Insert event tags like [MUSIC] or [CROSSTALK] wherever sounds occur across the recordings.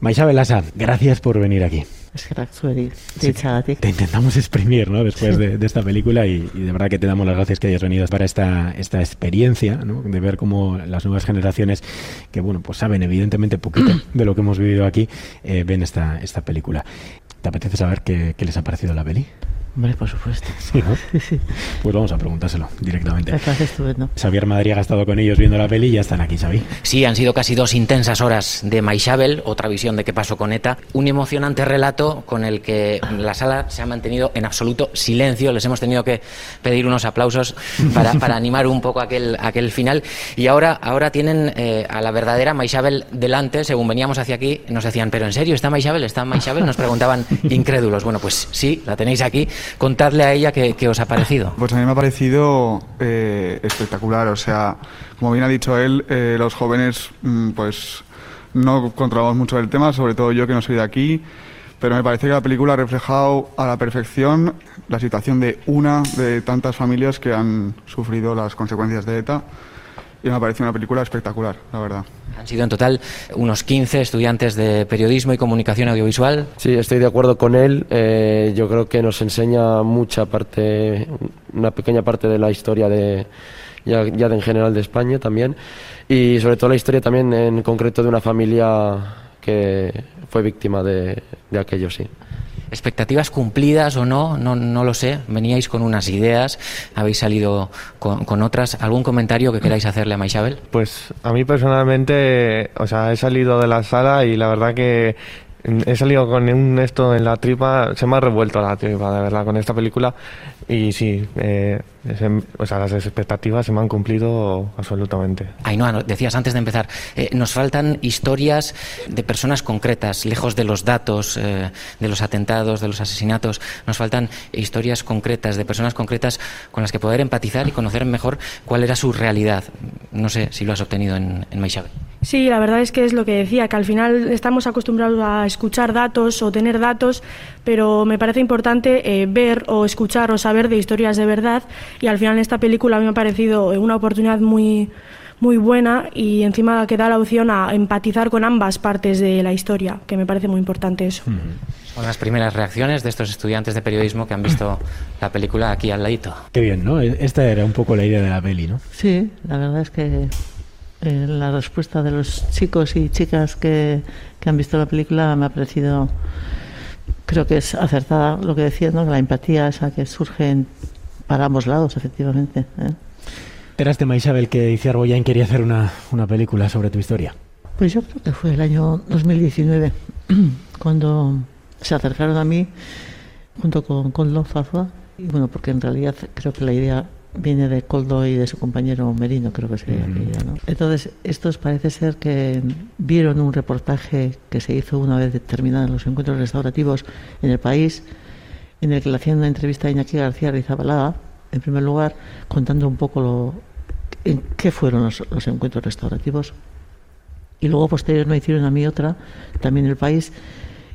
Maisabel Asa, gracias por venir aquí. te intentamos exprimir ¿no? después de, esta película y, de verdad que te damos las gracias que hayas venido para esta, esta experiencia ¿no? de ver cómo las nuevas generaciones que bueno pues saben evidentemente poquito de lo que hemos vivido aquí eh, ven esta, esta película. ¿Te apetece saber qué, qué les ha parecido la peli? Hombre, por supuesto. [LAUGHS] Pues vamos a preguntárselo directamente. estupendo. Xavier Madrid ha estado con ellos viendo la peli y ya están aquí, Xavi. Sí, han sido casi dos intensas horas de Maishabel, otra visión de qué pasó con ETA. Un emocionante relato con el que la sala se ha mantenido en absoluto silencio. Les hemos tenido que pedir unos aplausos para, para [LAUGHS] animar un poco aquel, aquel final. Y ahora, ahora tienen eh, a la verdadera Maishabel delante. Según veníamos hacia aquí, nos decían, ¿pero en serio está Maishabel? ¿Está Maishabel? Nos preguntaban [LAUGHS] incrédulos. Bueno, pues sí, la tenéis aquí contadle a ella qué, os ha parecido. Pues a mí me ha parecido eh, espectacular, o sea, como bien ha dicho él, eh, los jóvenes mm, pues no controlamos mucho el tema, sobre todo yo que no soy de aquí, pero me parece que la película ha reflejado a la perfección la situación de una de tantas familias que han sufrido las consecuencias de ETA y me ha parecido una película espectacular, la verdad. Han sido en total unos 15 estudiantes de periodismo y comunicación audiovisual. Sí, estoy de acuerdo con él. Eh, yo creo que nos enseña mucha parte, una pequeña parte de la historia de ya, ya en general de España también y sobre todo la historia también en concreto de una familia que fue víctima de, de aquello, sí expectativas cumplidas o no, no, lo sé. Veníais con unas ideas, habéis salido con, otras. ¿Algún comentario que queráis hacerle a Maisabel? Pues a mí personalmente, o sea, he salido de la sala y la verdad que he salido con un esto en la tripa, se me ha revuelto la tripa, de verdad, con esta película. Y sí, eh, o sea, las expectativas se me han cumplido absolutamente. no decías antes de empezar, eh, nos faltan historias de personas concretas, lejos de los datos, eh, de los atentados, de los asesinatos. Nos faltan historias concretas, de personas concretas con las que poder empatizar y conocer mejor cuál era su realidad. No sé si lo has obtenido en, en Sí, la verdad es que es lo que decía, que al final estamos acostumbrados a escuchar datos o tener datos, pero me parece importante eh, ver o escuchar o saber de historias de verdad y al final en esta película a mí me ha parecido una oportunidad muy muy buena y encima que da la opción a empatizar con ambas partes de la historia, que me parece muy importante eso. Son las primeras reacciones de estos estudiantes de periodismo que han visto la película aquí al ladito. Qué bien, ¿no? E-, esta era un poco la idea de la peli, ¿no? Sí, la verdad es que eh, la respuesta de los chicos y chicas que, han visto la película me ha parecido, creo que es acertada lo que decía, ¿no? la empatía esa que surge para ambos lados, efectivamente. ¿eh? ¿Eras tema Isabel que Iciar Boyain quería hacer una, una película sobre tu historia? Pues yo creo que fue el año 2019 [CLEARS THROAT] cuando se acercaron a mí junto con Coldo Fazua y bueno, porque en realidad creo que la idea viene de Coldo y de su compañero Merino, creo que sería aquella, ¿no? Entonces, estos parece ser que vieron un reportaje que se hizo una vez terminados los encuentros restaurativos en el país, en el que le hacían una entrevista a Iñaki García Rizabalaga, en primer lugar, contando un poco lo, en qué fueron los, encuentros restaurativos. Y luego, posteriormente, hicieron a mí otra, también en el país,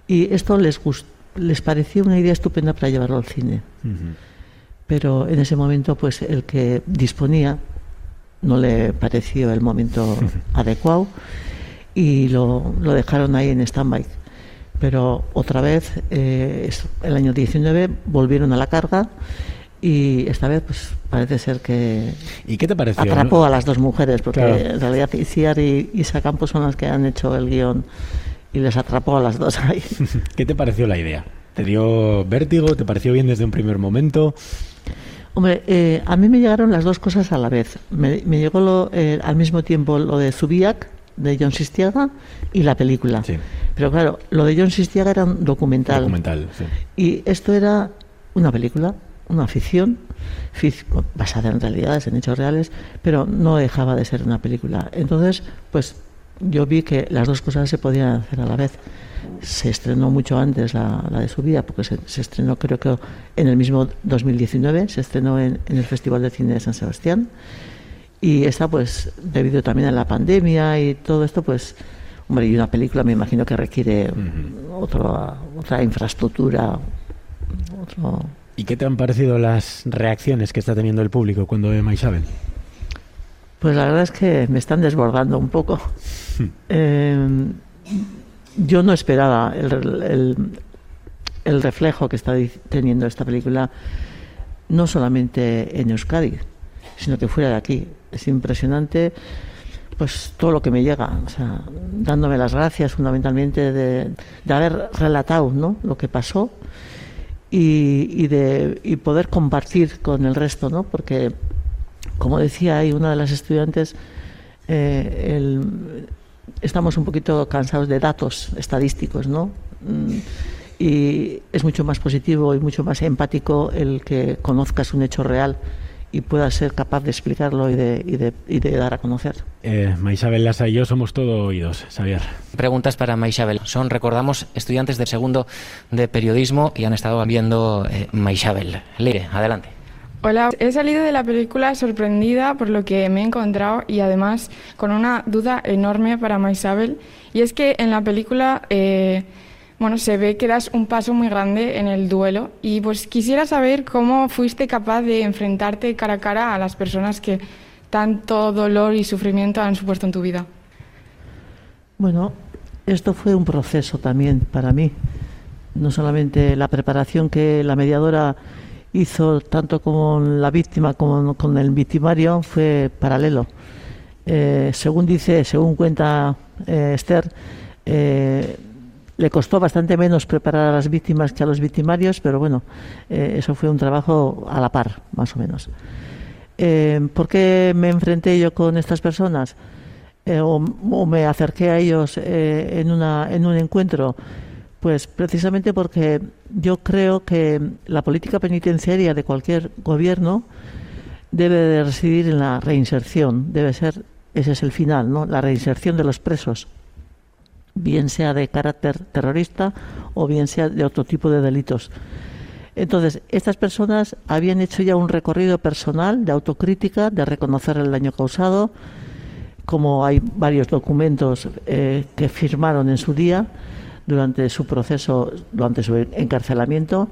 y esto les, les pareció una idea estupenda para llevarlo al cine pero en ese momento pues el que disponía no le pareció el momento [LAUGHS] adecuado y lo, lo dejaron ahí en stand-by. Pero otra vez, eh, el año 19, volvieron a la carga y esta vez pues parece ser que ¿Y qué te pareció, atrapó a las dos mujeres, porque en realidad Iciar y Isa Campos son las que han hecho el guion y les atrapó a las dos ahí. [LAUGHS] ¿Qué te pareció la idea? ¿Te dio vértigo? ¿Te pareció bien desde un primer momento? Hombre, eh, a mí me llegaron las dos cosas a la vez. Me, llegó lo, eh, al mismo tiempo lo de Zubiak, de John Sistiaga, y la película. Pero claro, lo de John Sistiaga era un documental. Documental, sí. Y esto era una película, una ficción, basada en realidades, en hechos reales, pero no dejaba de ser una película. Entonces, pues yo vi que las dos cosas se podían hacer a la vez se estrenó mucho antes la, de su vida, porque se, estrenó creo que en el mismo 2019, se estrenó en, el Festival de Cine de San Sebastián. Y esta, pues, debido también a la pandemia y todo esto, pues, hombre, y una película me imagino que requiere otra infraestructura. ¿Y qué te han parecido las reacciones que está teniendo el público cuando ve Maisabel? Pues la verdad es que me están desbordando un poco. eh, yo no esperaba el, el, reflejo que está teniendo esta película, no solamente en Euskadi, sino que fuera de aquí. Es impresionante pues todo lo que me llega, o sea, dándome las gracias fundamentalmente de, haber relatado ¿no? lo que pasó y, de y poder compartir con el resto, ¿no? porque como decía ahí una de las estudiantes, eh, estamos un poquito cansados de datos estadísticos, ¿no? Mm, y es mucho más positivo y mucho más empático el que conozcas un hecho real y puedas ser capaz de explicarlo y de, y de, y de dar a conocer. Eh, Maisabel Lasa y yo somos todo oídos, Xavier. Preguntas para Maisabel. Son, recordamos, estudiantes de segundo de periodismo y han estado viendo eh, Maisabel. Leire, adelante. Hola, he salido de la película sorprendida por lo que me he encontrado y además con una duda enorme para Maisabel. Y es que en la película, eh, bueno, se ve que das un paso muy grande en el duelo y pues quisiera saber cómo fuiste capaz de enfrentarte cara a cara a las personas que tanto dolor y sufrimiento han supuesto en tu vida. Bueno, esto fue un proceso también para mí. No solamente la preparación que la mediadora hizo tanto con la víctima como con el victimario fue paralelo. Eh, según dice, según cuenta eh, Esther, eh, le costó bastante menos preparar a las víctimas que a los victimarios, pero bueno, eso fue un trabajo a la par, más o menos. ¿Por qué me enfrenté yo con estas personas? O, o, me acerqué a ellos en, una, en un encuentro? Pues precisamente porque yo creo que la política penitenciaria de cualquier gobierno debe de residir en la reinserción, debe ser, ese es el final, ¿no? La reinserción de los presos, bien sea de carácter terrorista o bien sea de otro tipo de delitos. Entonces, estas personas habían hecho ya un recorrido personal de autocrítica, de reconocer el daño causado, como hay varios documentos eh, que firmaron en su día, durante su proceso, durante su encarcelamiento.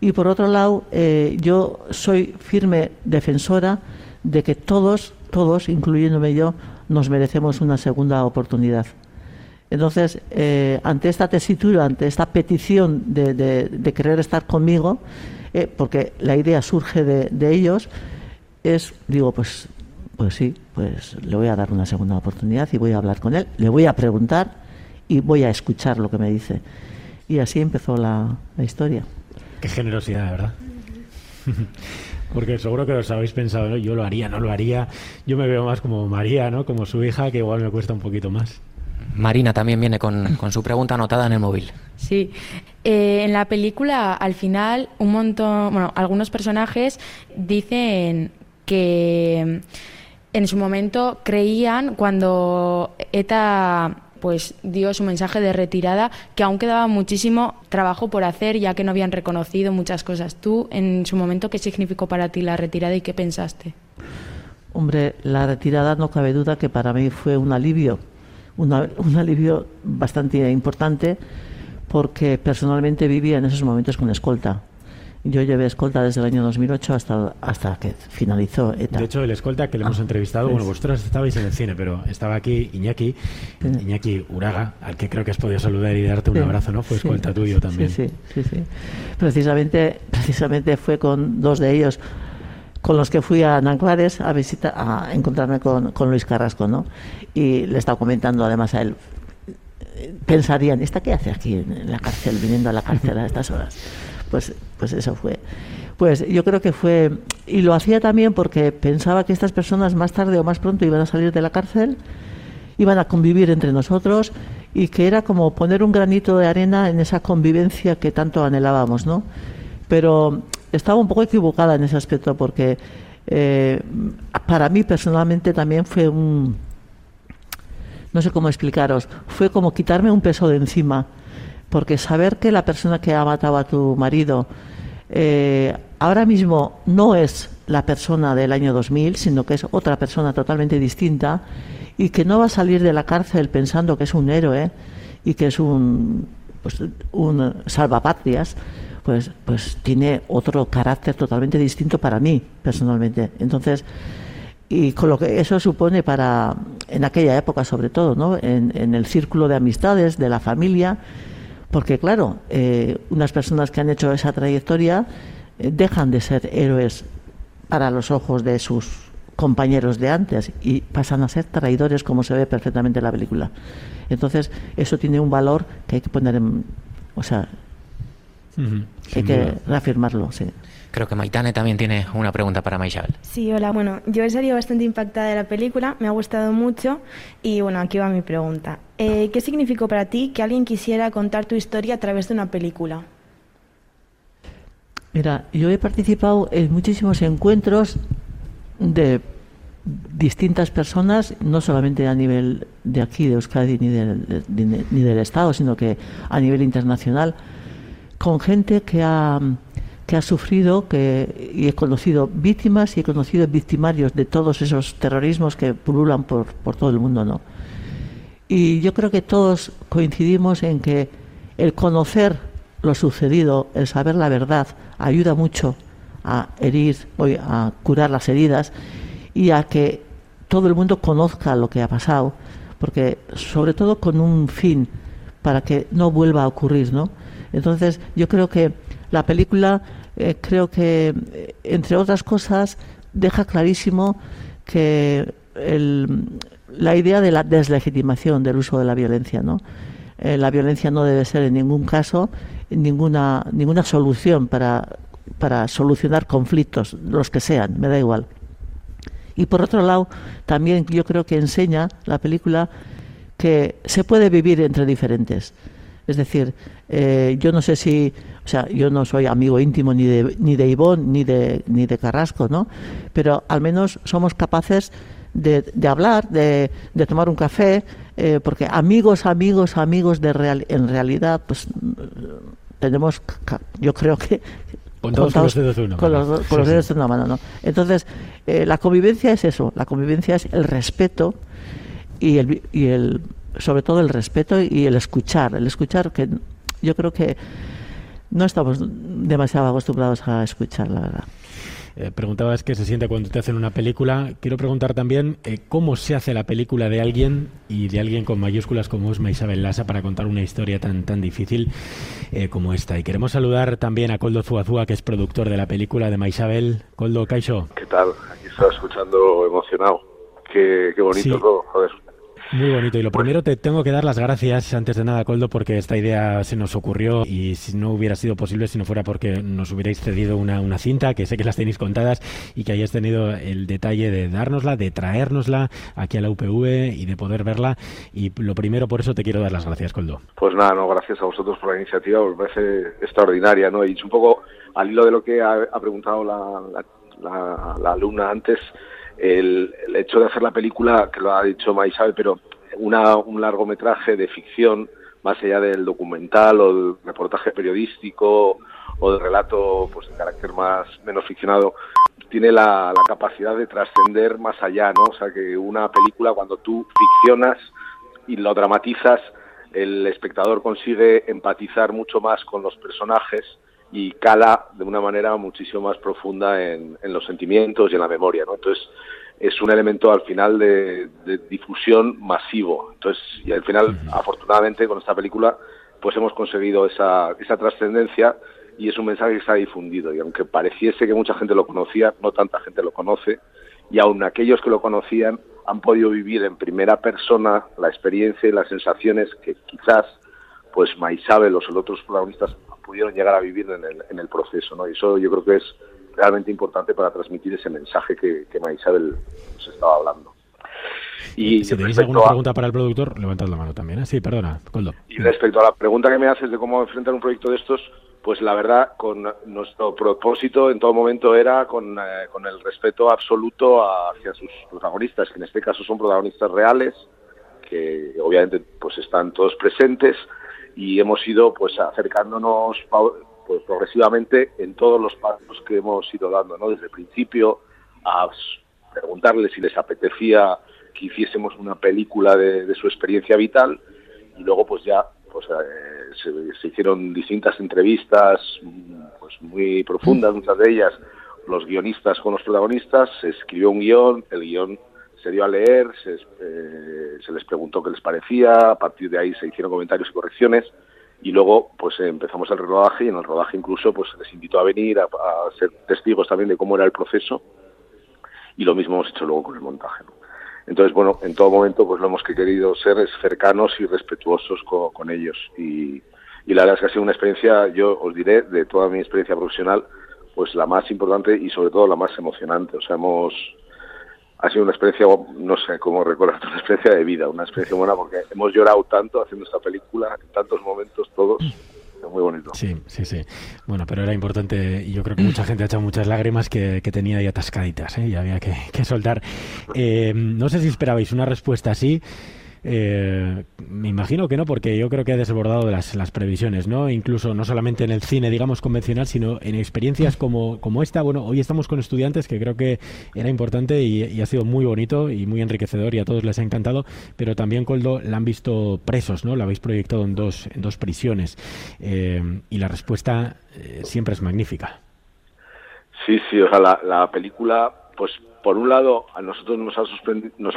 Y por otro lado, eh, yo soy firme defensora de que todos, todos, incluyéndome yo, nos merecemos una segunda oportunidad. Entonces, eh, ante esta tesitura, ante esta petición de, querer estar conmigo, eh, porque la idea surge de, ellos, es, digo, pues, pues sí, pues le voy a dar una segunda oportunidad y voy a hablar con él, le voy a preguntar y voy a escuchar lo que me dice. Y así empezó la, historia. Qué generosidad, ¿verdad? [LAUGHS] Porque seguro que os habéis pensado, ¿no? yo lo haría, no lo haría. Yo me veo más como María, ¿no? Como su hija, que igual me cuesta un poquito más. Marina también viene con, su pregunta anotada en el móvil. Sí, eh, en la película al final un montón, bueno, algunos personajes dicen que en su momento creían cuando ETA pues dio su mensaje de retirada, que aún quedaba muchísimo trabajo por hacer, ya que no habían reconocido muchas cosas. Tú, en su momento, ¿qué significó para ti la retirada y qué pensaste? Hombre, la retirada no cabe duda que para mí fue un alivio, un alivio bastante importante, porque personalmente vivía en esos momentos con escolta. Yo llevé escolta desde el año 2008 hasta, hasta que finalizó ETA. De hecho, el escolta que le hemos ah, entrevistado, bueno, vosotros estabais en el cine, pero estaba aquí Iñaki, Iñaki Uraga, al que creo que has podido saludar y darte un abrazo, ¿no? Fue escolta tuyo también. Sí, sí, sí, Precisamente, precisamente fue con dos de ellos con los que fui a Nanclares a visitar, a encontrarme con, con Luis Carrasco, ¿no? Y le estaba comentando además a él, pensarían, ¿esta qué hace aquí en la cárcel, viniendo a la cárcel a estas horas? Pues, pues eso fue. Pues yo creo que fue, y lo hacía también porque pensaba que estas personas más tarde o más pronto iban a salir de la cárcel, iban a convivir entre nosotros y que era como poner un granito de arena en esa convivencia que tanto anhelábamos, ¿no? Pero estaba un poco equivocada en ese aspecto porque eh, para mí personalmente también fue un, no sé cómo explicaros, fue como quitarme un peso de encima porque saber que la persona que ha matado a tu marido eh, ahora mismo no es la persona del año 2000, sino que es otra persona totalmente distinta y que no va a salir de la cárcel pensando que es un héroe y que es un, pues, un salvapatrias, pues, pues tiene otro carácter totalmente distinto para mí, personalmente. Entonces, y con lo que eso supone para, en aquella época sobre todo, ¿no? en, el círculo de amistades, de la familia, porque claro, eh, unas personas que han hecho esa trayectoria eh, dejan de ser héroes para los ojos de sus compañeros de antes y pasan a ser traidores como se ve perfectamente en la película. Entonces, eso tiene un valor que hay que poner en... O sea, hay que reafirmarlo, sí. Creo que Maitane también tiene una pregunta para Maishabel. Sí, hola. Bueno, yo he salido bastante impactada de la película, me ha gustado mucho y bueno, aquí va mi pregunta. Eh, ¿Qué significó para ti que alguien quisiera contar tu historia a través de una película? Mira, yo he participado en muchísimos encuentros de distintas personas, no solamente a nivel de aquí, de Euskadi, ni del, ni del Estado, sino que a nivel internacional, con gente que ha que ha sufrido que, y he conocido víctimas y he conocido victimarios de todos esos terrorismos que pululan por, por todo el mundo. ¿no? Y yo creo que todos coincidimos en que el conocer lo sucedido, el saber la verdad, ayuda mucho a herir, a curar las heridas y a que todo el mundo conozca lo que ha pasado, porque sobre todo con un fin para que no vuelva a ocurrir, ¿no? Entonces, yo creo que la película eh, creo que, eh, entre otras cosas, deja clarísimo que la idea de la deslegitimación del uso de la violencia, ¿no? Eh, la violencia no debe ser en ningún caso ninguna, ninguna solución para, para solucionar conflictos, los que sean, me da igual. Y por otro lado, también yo creo que enseña la película que se puede vivir entre diferentes. Es decir, yo no sé si o sea, yo no soy amigo íntimo ni de, ni de Ivonne ni de, ni de Carrasco, ¿no? Pero al menos somos capaces de, de hablar, de, de, tomar un café, eh, porque amigos, amigos, amigos de real, en realidad, pues tenemos, yo creo que con los dedos de una con Los, con los dedos de una mano, ¿no? Entonces, eh, la convivencia es eso, la convivencia es el respeto y el, y el, sobre todo el respeto y el escuchar, el escuchar que yo creo que no estamos demasiado acostumbrados a escuchar, la verdad. Eh, preguntabas qué se siente cuando te hacen una película. Quiero preguntar también eh, cómo se hace la película de alguien y de alguien con mayúsculas como es Isabel Lasa para contar una historia tan tan difícil eh, como esta. Y queremos saludar también a Coldo Zuazúa, que es productor de la película de Maisabel. Coldo, Caixo. ¿Qué tal? Aquí estaba escuchando emocionado. Qué, bonito todo. Joder, muy bonito. Y lo primero te tengo que dar las gracias antes de nada, Coldo, porque esta idea se nos ocurrió y si no hubiera sido posible, si no fuera porque nos hubierais cedido una, una cinta, que sé que las tenéis contadas y que hayáis tenido el detalle de dárnosla, de traérnosla aquí a la UPV y de poder verla. Y lo primero, por eso te quiero dar las gracias, Coldo. Pues nada, no, gracias a vosotros por la iniciativa, me parece extraordinaria, ¿no? Y es un poco al hilo de lo que ha, preguntado la, la alumna antes el, hecho de hacer la película, que lo ha dicho Maisabe, pero una, un largometraje de ficción, más allá del documental o del reportaje periodístico o del relato pues de carácter más menos ficcionado, tiene la, la capacidad de trascender más allá, ¿no? O sea, que una película cuando tú ficcionas y lo dramatizas, el espectador consigue empatizar mucho más con los personajes y cala de una manera muchísimo más profunda en, los sentimientos y en la memoria, ¿no? Entonces es un elemento al final de, difusión masivo. Entonces y al final, afortunadamente, con esta película, pues hemos conseguido esa, esa trascendencia y es un mensaje que se ha difundido. Y aunque pareciese que mucha gente lo conocía, no tanta gente lo conoce. Y aun aquellos que lo conocían han podido vivir en primera persona la experiencia y las sensaciones que quizás pues Maisabel o los otros protagonistas pudieron llegar a vivir en el, en el proceso, ¿no? Y eso yo creo que es realmente importante para transmitir ese mensaje que, que Maisabel nos estaba hablando. Y si tenéis alguna pregunta para el productor, levantad la mano también. ¿eh? Sí, perdona, Coldo. Y respecto a la pregunta que me haces de cómo enfrentar un proyecto de estos, pues la verdad, con nuestro propósito en todo momento era con, eh, con el respeto absoluto hacia sus protagonistas, que en este caso son protagonistas reales, que obviamente pues están todos presentes, y hemos ido pues acercándonos pues, progresivamente en todos los pasos que hemos ido dando, ¿no? Desde el principio a preguntarles si les apetecía que hiciésemos una película de, su experiencia vital y luego pues ya pues eh, se, hicieron distintas entrevistas pues muy profundas muchas de ellas los guionistas con los protagonistas, se escribió un guion, el guion se dio a leer, se, eh, se les preguntó qué les parecía, a partir de ahí se hicieron comentarios y correcciones y luego pues empezamos el rodaje y en el rodaje incluso pues les invitó a venir a, a, ser testigos también de cómo era el proceso y lo mismo hemos hecho luego con el montaje. ¿no? Entonces, bueno, en todo momento pues lo hemos querido ser es cercanos y respetuosos con, con ellos y, y la verdad es que ha sido una experiencia, yo os diré, de toda mi experiencia profesional, pues la más importante y sobre todo la más emocionante. O sea, hemos ha sido una experiencia, no sé cómo recordar, [LAUGHS] una experiencia de vida, una experiencia buena porque hemos llorado tanto haciendo esta película, en tantos momentos todos. Muy bonito. Sí, sí, sí. Bueno, pero era importante y yo creo que mucha gente ha echado muchas lágrimas que, tenía ahí atascaditas ¿eh? y había que, que soltar. Eh, no sé si esperabais una respuesta así. Eh, me imagino que no, porque yo creo que ha desbordado de las, las, previsiones, ¿no? Incluso no solamente en el cine, digamos, convencional, sino en experiencias como, como esta. Bueno, hoy estamos con estudiantes, que creo que era importante y, ha sido muy bonito y muy enriquecedor y a todos les ha encantado, pero también, Coldo, la han visto presos, ¿no? La habéis proyectado en dos, en dos prisiones eh, y la respuesta eh, siempre es magnífica. Sí, sí, o sea, la, la película, pues por un lado, a nosotros nos ha, nos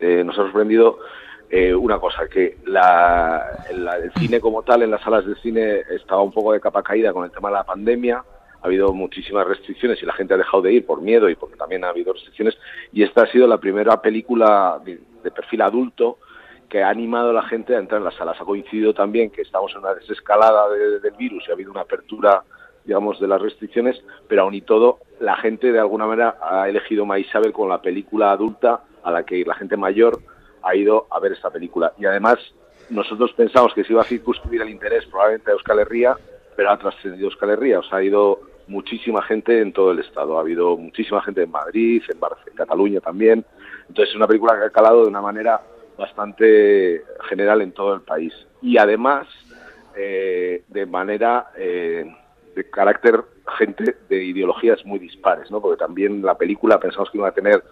eh, nos ha sorprendido eh, una cosa, que la, el cine como tal, en las salas de cine, estaba un poco de capa caída con el tema de la pandemia. Ha habido muchísimas restricciones y la gente ha dejado de ir por miedo y porque también ha habido restricciones. Y esta ha sido la primera película de, perfil adulto que ha animado a la gente a entrar en las salas. Ha coincidido también que estamos en una desescalada de, del virus y ha habido una apertura digamos, de las restricciones, pero aún y todo, la gente de alguna manera ha elegido Maisabel con la película adulta a la que la gente mayor ha ido a ver esta película. Y además, nosotros pensamos que se iba a circunscribir el interés probablemente a Euskal Herria, pero ha trascendido Euskal Herria. O sea, ha ido muchísima gente en todo el estado. Ha habido muchísima gente en Madrid, en, Bar en Cataluña también. Entonces, es una película que ha calado de una manera bastante general en todo el país. Y además, eh, de manera eh, de carácter gente de ideologías muy dispares, ¿no? Porque también la película pensamos que iba a tener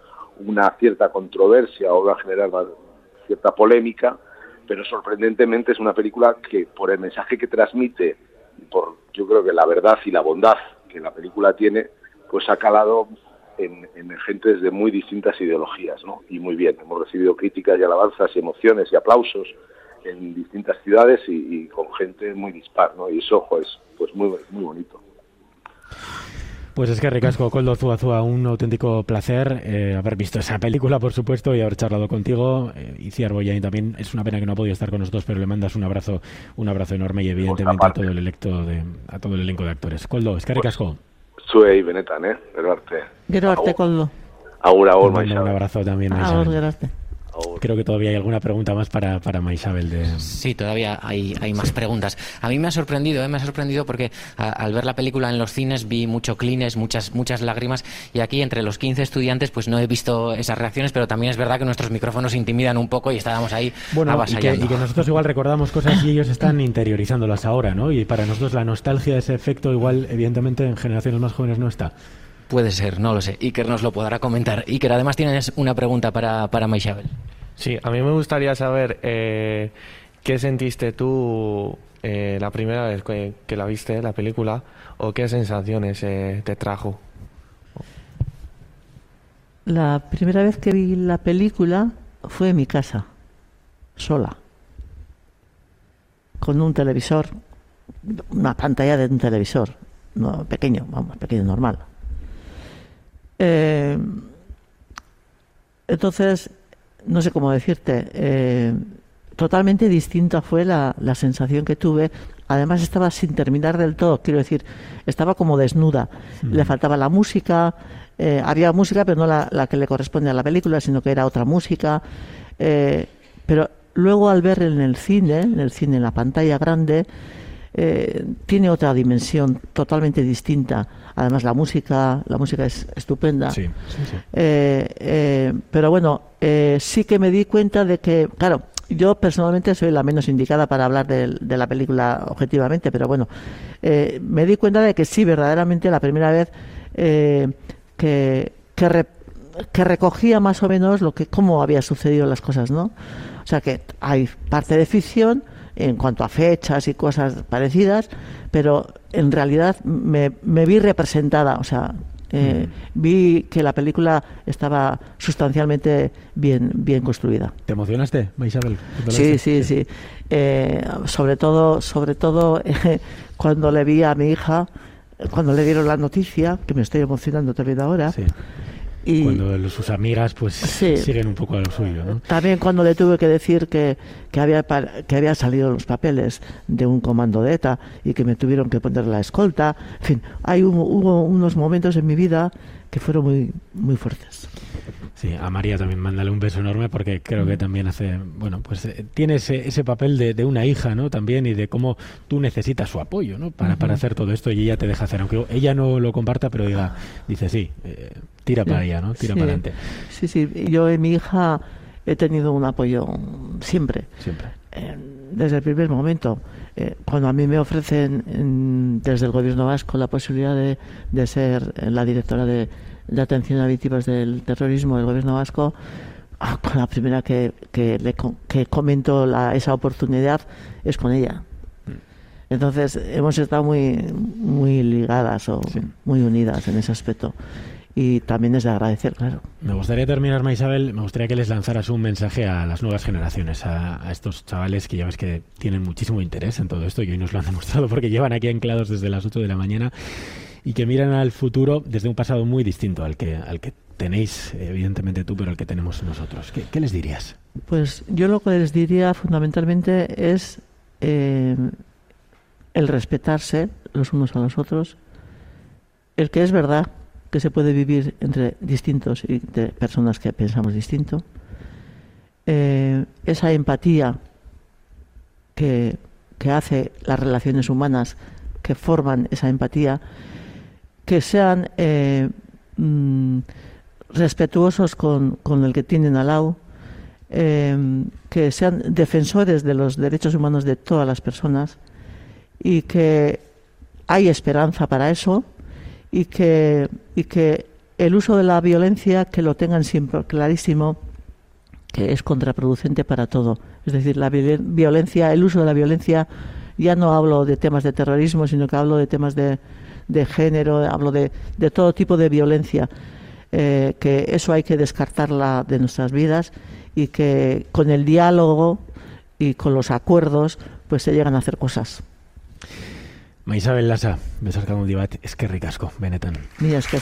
una cierta controversia o va a generar cierta polémica, pero sorprendentemente es una película que por el mensaje que transmite, por yo creo que la verdad y la bondad que la película tiene, pues ha calado en, en gentes de muy distintas ideologías, ¿no? Y muy bien, hemos recibido críticas y alabanzas y emociones y aplausos en distintas ciudades y, con gente muy dispar, ¿no? Y eso, pues, pues muy, muy bonito. Pues es que ricasco, [LAUGHS] Coldo Zuazua, un auténtico placer eh, haber visto esa película, por supuesto, y haber charlado contigo. Eh, y Ciarboyain también es una pena que no ha podido estar con nosotros, pero le mandas un abrazo, un abrazo enorme y evidentemente a todo el electo de, a todo el elenco de actores. Coldo, es que ricasco. Zuei benetan, eh? Gero arte. Gero arte, Coldo. Agur, agur, Un abrazo también, Agur, gero arte. Creo que todavía hay alguna pregunta más para, para Maisabel. De... Sí, todavía hay, hay más sí. preguntas. A mí me ha sorprendido, ¿eh? me ha sorprendido porque a, al ver la película en los cines vi mucho clines, muchas, muchas lágrimas y aquí entre los 15 estudiantes pues no he visto esas reacciones, pero también es verdad que nuestros micrófonos intimidan un poco y estábamos ahí bueno, avasallando. Y que, y que nosotros igual recordamos cosas y ellos están [LAUGHS] interiorizándolas ahora, ¿no? Y para nosotros la nostalgia, ese efecto igual evidentemente en generaciones más jóvenes no está. Puede ser, no lo sé. Iker nos lo podrá comentar. Iker, además tienes una pregunta para, para Maisabel. Sí, a mí me gustaría saber eh, qué sentiste tú eh, la primera vez que, que, la viste, la película, o qué sensaciones eh, te trajo. La primera vez que vi la película fue en mi casa, sola, con un televisor, una pantalla de un televisor, no pequeño, vamos, pequeño normal. Eh, entonces, no sé cómo decirte, eh, totalmente distinta fue la, la, sensación que tuve. Además estaba sin terminar del todo, quiero decir, estaba como desnuda. Mm. Le faltaba la música, eh, había música, pero no la, la, que le corresponde a la película, sino que era otra música. Eh, pero luego al ver en el cine, en el cine, en la pantalla grande, tiene otra dimensión totalmente distinta. Además la música, la música es estupenda. Sí, sí, sí. Eh, eh, pero bueno, eh, sí que me di cuenta de que, claro, yo personalmente soy la menos indicada para hablar de, de la película objetivamente, pero bueno, eh, me di cuenta de que sí, verdaderamente la primera vez que, que, re, que recogía más o menos lo que cómo había sucedido las cosas, ¿no? O sea que hay parte de ficción, en cuanto a fechas y cosas parecidas, pero en realidad me, me vi representada, o sea, Eh, Mm. Vi que la película estaba sustancialmente bien, bien construida. ¿Te emocionaste, Isabel? Sí, sí, sí. Eh, sobre todo, sobre todo eh, [LAUGHS] cuando le vi a mi hija, cuando le dieron la noticia, que me estoy emocionando también ahora. Sí. Y Cuando sus amigas pues Sí. siguen un poco a lo suyo, ¿no? también cuando le tuve que decir que, que, había, que había salido los papeles de un comando de ETA y que me tuvieron que poner la escolta. En fin, hay hubo, hubo unos momentos en mi vida que fueron muy, muy fuertes. Sí, a María también mándale un beso enorme porque creo Mm. que también hace, bueno, pues eh, tiene ese, ese papel de, de una hija, ¿no? También y de cómo tú necesitas su apoyo, ¿no? Para, hacer todo esto y ella te deja hacer, aunque ella no lo comparta, pero diga, dice sí, eh, tira para allá, ¿no? Tira Sí. para adelante. Sí, sí. Yo en mi hija he tenido un apoyo siempre. Siempre. Eh, desde el primer momento. Eh, cuando a mí me ofrecen en- desde el gobierno vasco la posibilidad de, de ser la directora de, de atención a víctimas del terrorismo del gobierno vasco, ah, con la primera que, que, le que comento la- esa oportunidad es con ella. Entonces hemos estado muy, muy ligadas o muy unidas en ese aspecto. Y también es de agradecer, claro. Me gustaría terminar, Maisabel, me gustaría que les lanzaras un mensaje a las nuevas generaciones, a, a estos chavales que ya ves que tienen muchísimo interés en todo esto y hoy nos lo han demostrado porque llevan aquí anclados desde las 8 de la mañana y que miran al futuro desde un pasado muy distinto al que, al que tenéis, evidentemente tú, pero al que tenemos nosotros. ¿Qué, les dirías? Pues yo lo que les diría fundamentalmente es eh, el respetarse los unos a los otros, el que es verdad que se puede vivir entre distintos y de personas que pensamos distinto, eh, esa empatía que, que hace las relaciones humanas que forman esa empatía, que sean eh, mm, respetuosos con, con el que tienen al lado, eh, que sean defensores de los derechos humanos de todas las personas y que hay esperanza para eso y que, y que el uso de la violencia que lo tengan siempre clarísimo que es contraproducente para todo. Es decir, la violen- violencia, el uso de la violencia, ya no hablo de temas de terrorismo, sino que hablo de temas de, de género, hablo de, de todo tipo de violencia, eh, que eso hay que descartarla de nuestras vidas y que con el diálogo y con los acuerdos pues se llegan a hacer cosas. Maisabel Lasa, besarkadun dibat, eskerrik asko, benetan. Mila esker.